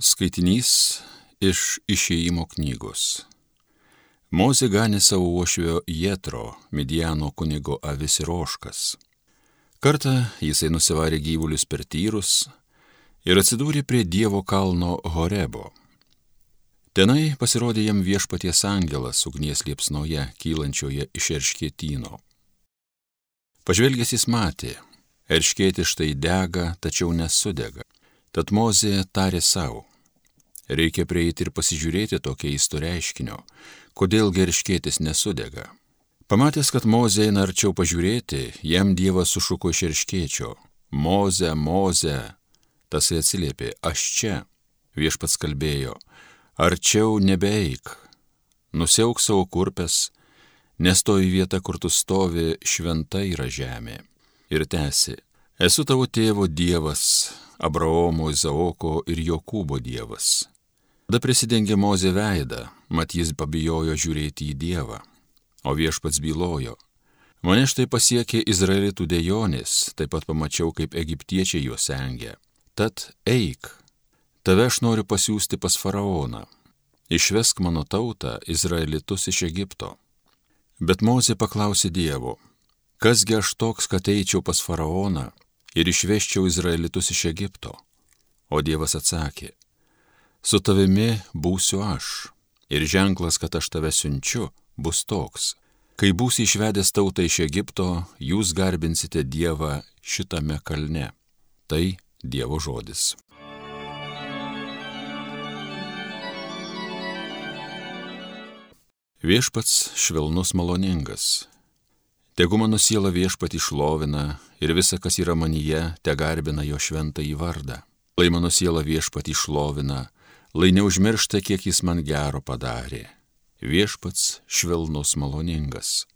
Skaitinys iš išėjimo knygos. Mozė ganė savo uošvio Jetro, Midiano kunigo avis ir oškas. Kartą jisai nusivarė gyvulius per tyrus ir atsidūrė prie Dievo kalno Horebo. Tenai pasirodė jam viešpaties angelas ugnies liepsnoje, kylančioje iš erškėtino. Pažvelgęs jis matė, erškėti štai dega, tačiau nesudega. Tad Mozė tarė savo, reikia prieiti ir pasižiūrėti to keisto reiškinio, kodėl gerškėtis nesudega. Pamatęs, kad Mozė eina arčiau pažiūrėti, jam Dievas sušuko iš erškėčio. Moze, Moze. Tasai atsiliepė, aš čia. Viešpats kalbėjo, arčiau nebeeik. Nusiauk savo kurpes, nes toji vieta, kur tu stovi, šventa yra žemė. Ir tęsi, esu tavo tėvo Dievas, Abraomo, Izaoko ir Jokūbo Dievas. Tada prisidengė Mozė veidą, mat jis pabijojo žiūrėti į Dievą. O viešpats bylojo. Mane štai pasiekė Izraelitų dėjonės, taip pat pamačiau, kaip egiptiečiai juos engia. Tad eik, tave aš noriu pasiūsti pas faraoną. Išvesk mano tautą, Izraelitus iš Egipto. Bet Mozė paklausė Dievo, kasgi aš toks, kad eičiau pas faraoną ir išveščiau Izraelitus iš Egipto. O Dievas atsakė, su tavimi būsiu aš, ir ženklas, kad aš tave siunčiu, bus toks. Kai būsi išvedęs tautą iš Egipto, jūs garbinsite Dievą šitame kalne. Tai Dievo žodis. Viešpats švelnus maloningas, Tegu mano siela viešpat išlovina ir visa, kas yra manyje, te garbina jo šventą į vardą. Lai mano siela viešpat išlovina, lai neužmiršta, kiek jis man gero padarė. Viešpats švelnus maloningas.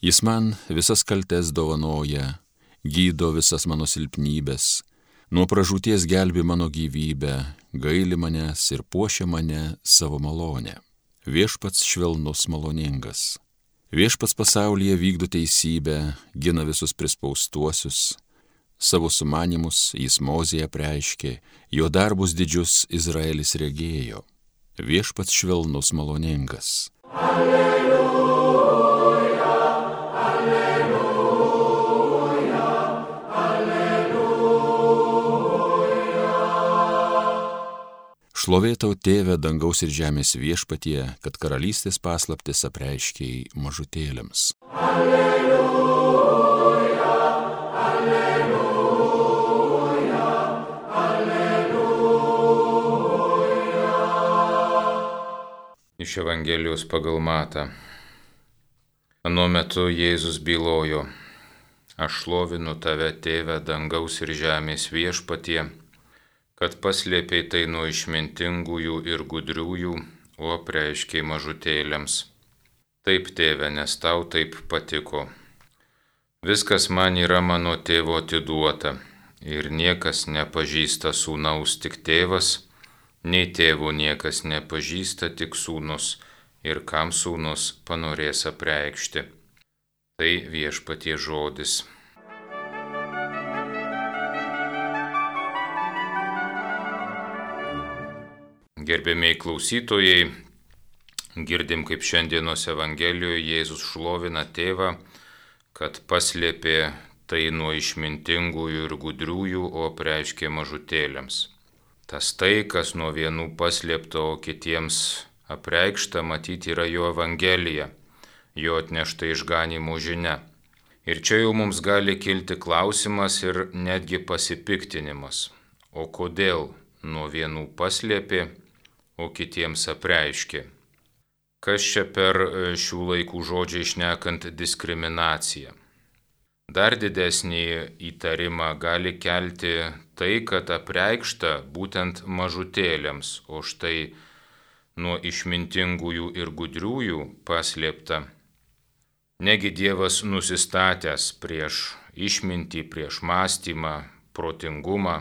Jis man visas kaltes dovanoja, gydo visas mano silpnybės, nuo pražūties gelbi mano gyvybę, gaili manęs ir puošia mane savo malonę. Viešpats švelnus maloningas. Viešpats pasaulyje vykdo teisybę, gina visus prispaustuosius, savo sumanimus jis mozėje preiškė, jo darbus didžius Izraelis regėjo. Viešpats švelnus maloningas. Alleluja, alleluja, Šlovėtau tėvę dangaus ir žemės viešpatie, kad karalystės paslaptis apreiškiai mažutėlėms. Alleluja, Iš Evangelijos pagal matą. Anuo metu Jėzus bylojo, aš šlovinu tave, tėvę dangaus ir žemės viešpatie kad paslėpiai tai nuo išmintingųjų ir gudriųjų, o preiškiai mažutėlėms. Taip, tėve, nes tau taip patiko. Viskas man yra mano tėvo atiduota ir niekas nepažįsta sūnaus tik tėvas, nei tėvo niekas nepažįsta tik sūnus ir kam sūnus panorės apreikšti. Tai viešpatie žodis. Gerbėmiai klausytojai, girdim kaip šiandienos Evangelijoje Jėzus šlovina tėvą, kad paslėpė tai nuo išmintingųjų ir gudriųjų, o preiškė mažutėlėms. Tas tai, kas nuo vienų paslėpta, o kitiems apreikšta, matyti yra jo Evangelija, jo atnešta išganimo žinia. Ir čia jau mums gali kilti klausimas ir netgi pasipiktinimas. O kodėl nuo vienų paslėpė, o kitiems apreiškė. Kas čia per e, šių laikų žodžiai išnekant diskriminaciją? Dar didesnį įtarimą gali kelti tai, kad apreikšta būtent mažutėlėms, o štai nuo išmintingųjų ir gudriųjų paslėpta. Negi Dievas nusistatęs prieš išmintį, prieš mąstymą, protingumą,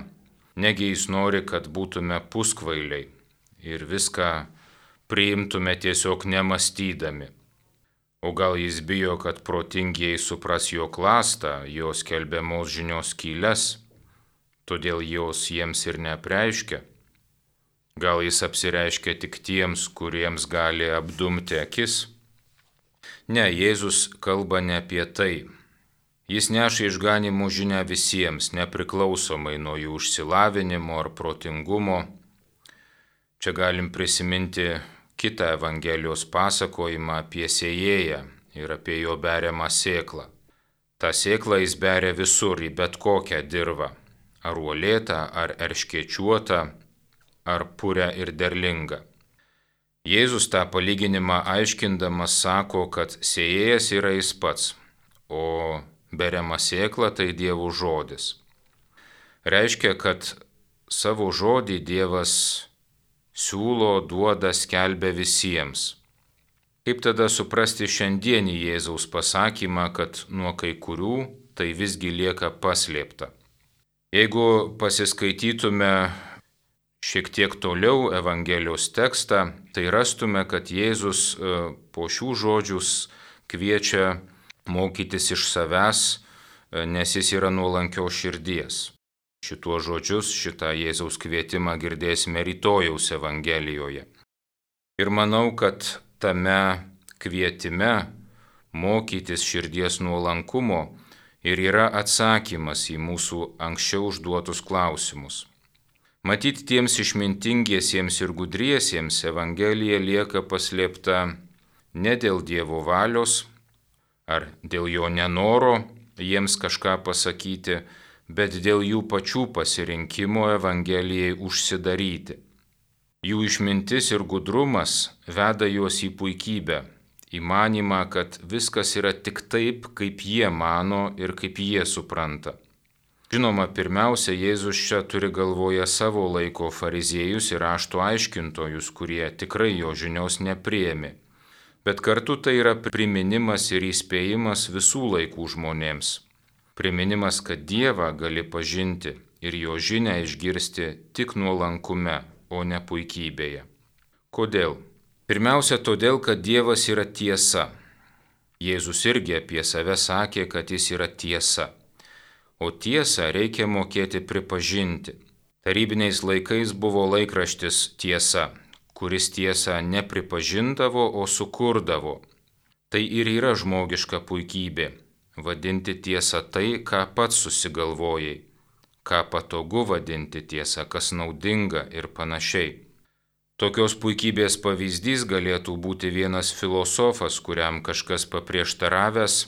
negi jis nori, kad būtume puskvailiai, ir viską priimtume tiesiog nemastydami. O gal jis bijo, kad protingieji supras jo klastą, jos kelbiamos žinios kyles, todėl jos jiems ir neapreiškia. Gal jis apsireiškia tik tiems, kuriems gali apdumti akis? Ne, Jėzus kalba ne apie tai. Jis neša išganimo žinę visiems, nepriklausomai nuo jų užsilavinimo ar protingumo. Čia galim prisiminti kitą Evangelijos pasakojimą apie sėjėją ir apie jo beriamą sėklą. Ta sėkla jis beria visur į bet kokią dirvą - ar uolėtą, ar erškiečiuotą, ar purę ir derlingą. Jėzus tą palyginimą aiškindamas sako, kad sėjėjas yra jis pats, o beriama sėkla tai Dievo žodis. Reiškia, kad savo žodį Dievas siūlo, duoda, skelbia visiems. Kaip tada suprasti šiandienį Jėzaus pasakymą, kad nuo kai kurių tai visgi lieka paslėpta? Jeigu pasiskaitytume šiek tiek toliau Evangelijos tekstą, tai rastume, kad Jėzus e, po šių žodžius kviečia mokytis iš savęs, e, nes jis yra nuolankios širdies. Šituo žodžius, šitą Jėzaus kvietimą girdėsime rytojaus Evangelijoje. Ir manau, kad tame kvietime mokytis širdies nuolankumo ir yra atsakymas į mūsų anksčiau užduotus klausimus. Matyt, tiems išmintingiesiems ir gudriesiems Evangelija lieka paslėpta ne dėl Dievo valios ar dėl jo nenoro jiems kažką pasakyti, bet dėl jų pačių pasirinkimo Evangelijai užsidaryti. Jų išmintis ir gudrumas veda juos į puikybę, į manimą, kad viskas yra tik taip, kaip jie mano ir kaip jie supranta. Žinoma, pirmiausia, Jėzus čia turi galvoje savo laiko fariziejus ir rašto aiškintojus, kurie tikrai jo žinios nepriemi. Bet kartu tai yra priminimas ir įspėjimas visų laikų žmonėms. Priminimas, kad Dievą gali pažinti ir jo žinę išgirsti tik nuolankume, o ne puikybėje. Kodėl? Pirmiausia, todėl, kad Dievas yra tiesa. Jėzus irgi apie save sakė, kad jis yra tiesa o tiesą reikia mokėti pripažinti. Tarybiniais laikais buvo laikraštis tiesa, kuris tiesą nepripažindavo, o sukurdavo. Tai ir yra žmogiška puikybė - vadinti tiesą tai, ką pats susigalvojai, ką patogu vadinti tiesą, kas naudinga ir panašiai. Tokios puikybės pavyzdys galėtų būti vienas filosofas, kuriam kažkas paprieštaravęs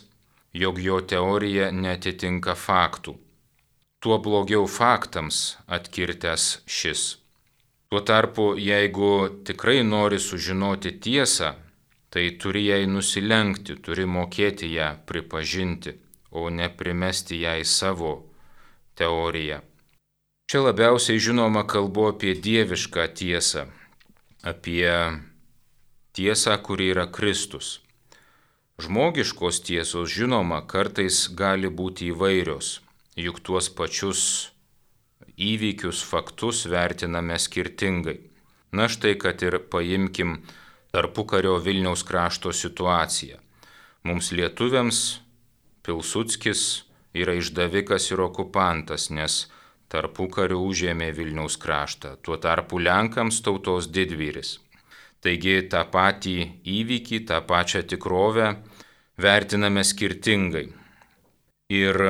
jog jo teorija netitinka faktų. Tuo blogiau faktams atkirtęs šis. Tuo tarpu, jeigu tikrai nori sužinoti tiesą, tai turi jai nusilenkti, turi mokėti ją pripažinti, o ne primesti jai savo teoriją. Čia labiausiai žinoma kalbu apie dievišką tiesą, apie tiesą, kuri yra Kristus. Žmogiškos tiesos žinoma kartais gali būti įvairios, juk tuos pačius įvykius, faktus vertiname skirtingai. Na štai, kad ir paimkim tarpukario Vilniaus krašto situaciją. Mums lietuviams Pilsudskis yra išdavikas ir okupantas, nes tarpukariu užėmė Vilniaus kraštą, tuo tarpu Lenkams tautos didvyris. Taigi tą patį įvykį, tą pačią tikrovę vertiname skirtingai. Ir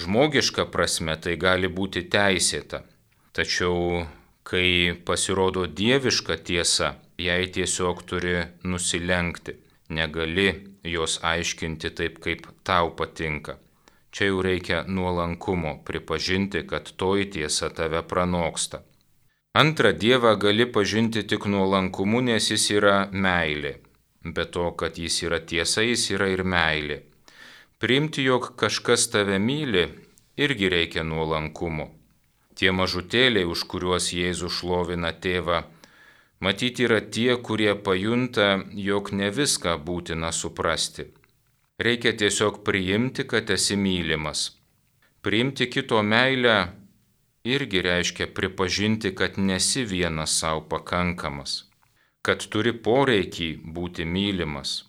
žmogiška prasme tai gali būti teisėta. Tačiau, kai pasirodo dieviška tiesa, jai tiesiog turi nusilenkti. Negali jos aiškinti taip, kaip tau patinka. Čia jau reikia nuolankumo pripažinti, kad toji tiesa tave pranoksta. Antrą Dievą gali pažinti tik nuolankumu, nes jis yra meilė. Be to, kad jis yra tiesa, jis yra ir meilė. Priimti, jog kažkas tave myli, irgi reikia nuolankumo. Tie mažutėliai, už kuriuos Jėzus šlovina tėvą, matyti yra tie, kurie pajunta, jog ne viską būtina suprasti. Reikia tiesiog priimti, kad esi mylimas. Priimti kito meilę irgi reiškia pripažinti, kad nesi vienas savo pakankamas, kad turi poreikį būti mylimas.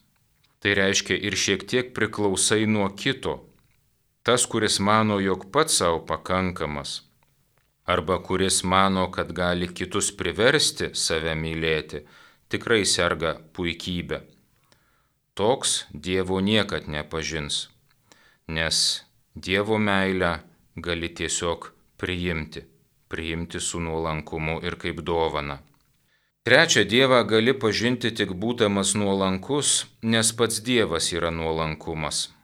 Tai reiškia ir šiek tiek priklausai nuo kito. Tas, kuris mano, jog pats savo pakankamas, arba kuris mano, kad gali kitus priversti save mylėti, tikrai serga puikybė. Toks Dievo niekad nepažins, nes Dievo meilę gali tiesiog priimti, priimti su nuolankumu ir kaip dovana. Trečią Dievą gali pažinti tik būdamas nuolankus, nes pats Dievas yra nuolankumas.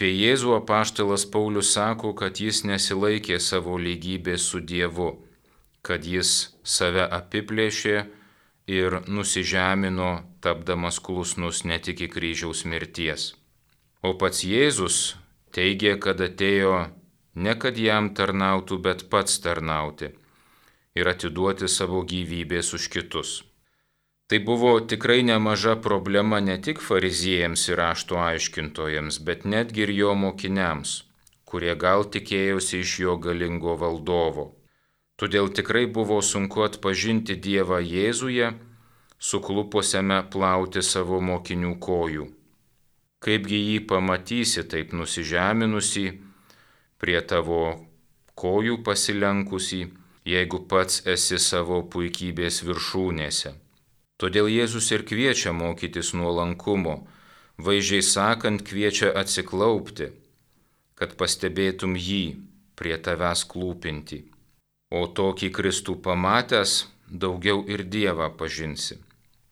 Apie Jėzų apaštalas Paulius sako, kad jis nesilaikė savo lygybės su Dievu, kad jis save apiplėšė ir nusižemino, tapdamas klusnus ne tik į kryžiaus mirties. O pats Jėzus teigė, kad atėjo ne kad jam tarnautų, bet pats tarnauti ir atiduoti savo gyvybės už kitus. Tai buvo tikrai nemaža problema ne tik fariziejams ir rašto aiškintojams, bet netgi ir jo mokiniams, kurie gal tikėjosi iš jo galingo valdovo. Todėl tikrai buvo sunku atpažinti Dievą Jėzuje, suklupusiame plauti savo mokinių kojų. Kaipgi jį pamatysi taip nusižeminusi, prie tavo kojų pasilenkusi, jeigu pats esi savo puikybės viršūnėse. Todėl Jėzus ir kviečia mokytis nuolankumo, vaizdžiai sakant, kviečia atsiklaupti, kad pastebėtum jį prie tavęs klūpinti. O tokį Kristų pamatęs daugiau ir Dievą pažinsi,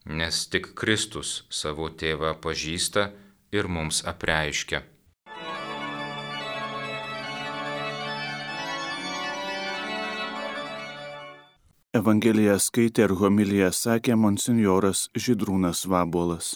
nes tik Kristus savo tėvą pažįsta ir mums apreiškia. Evangeliją skaitė ir homiliją sakė monsinjoras Židrūnas Vabolas.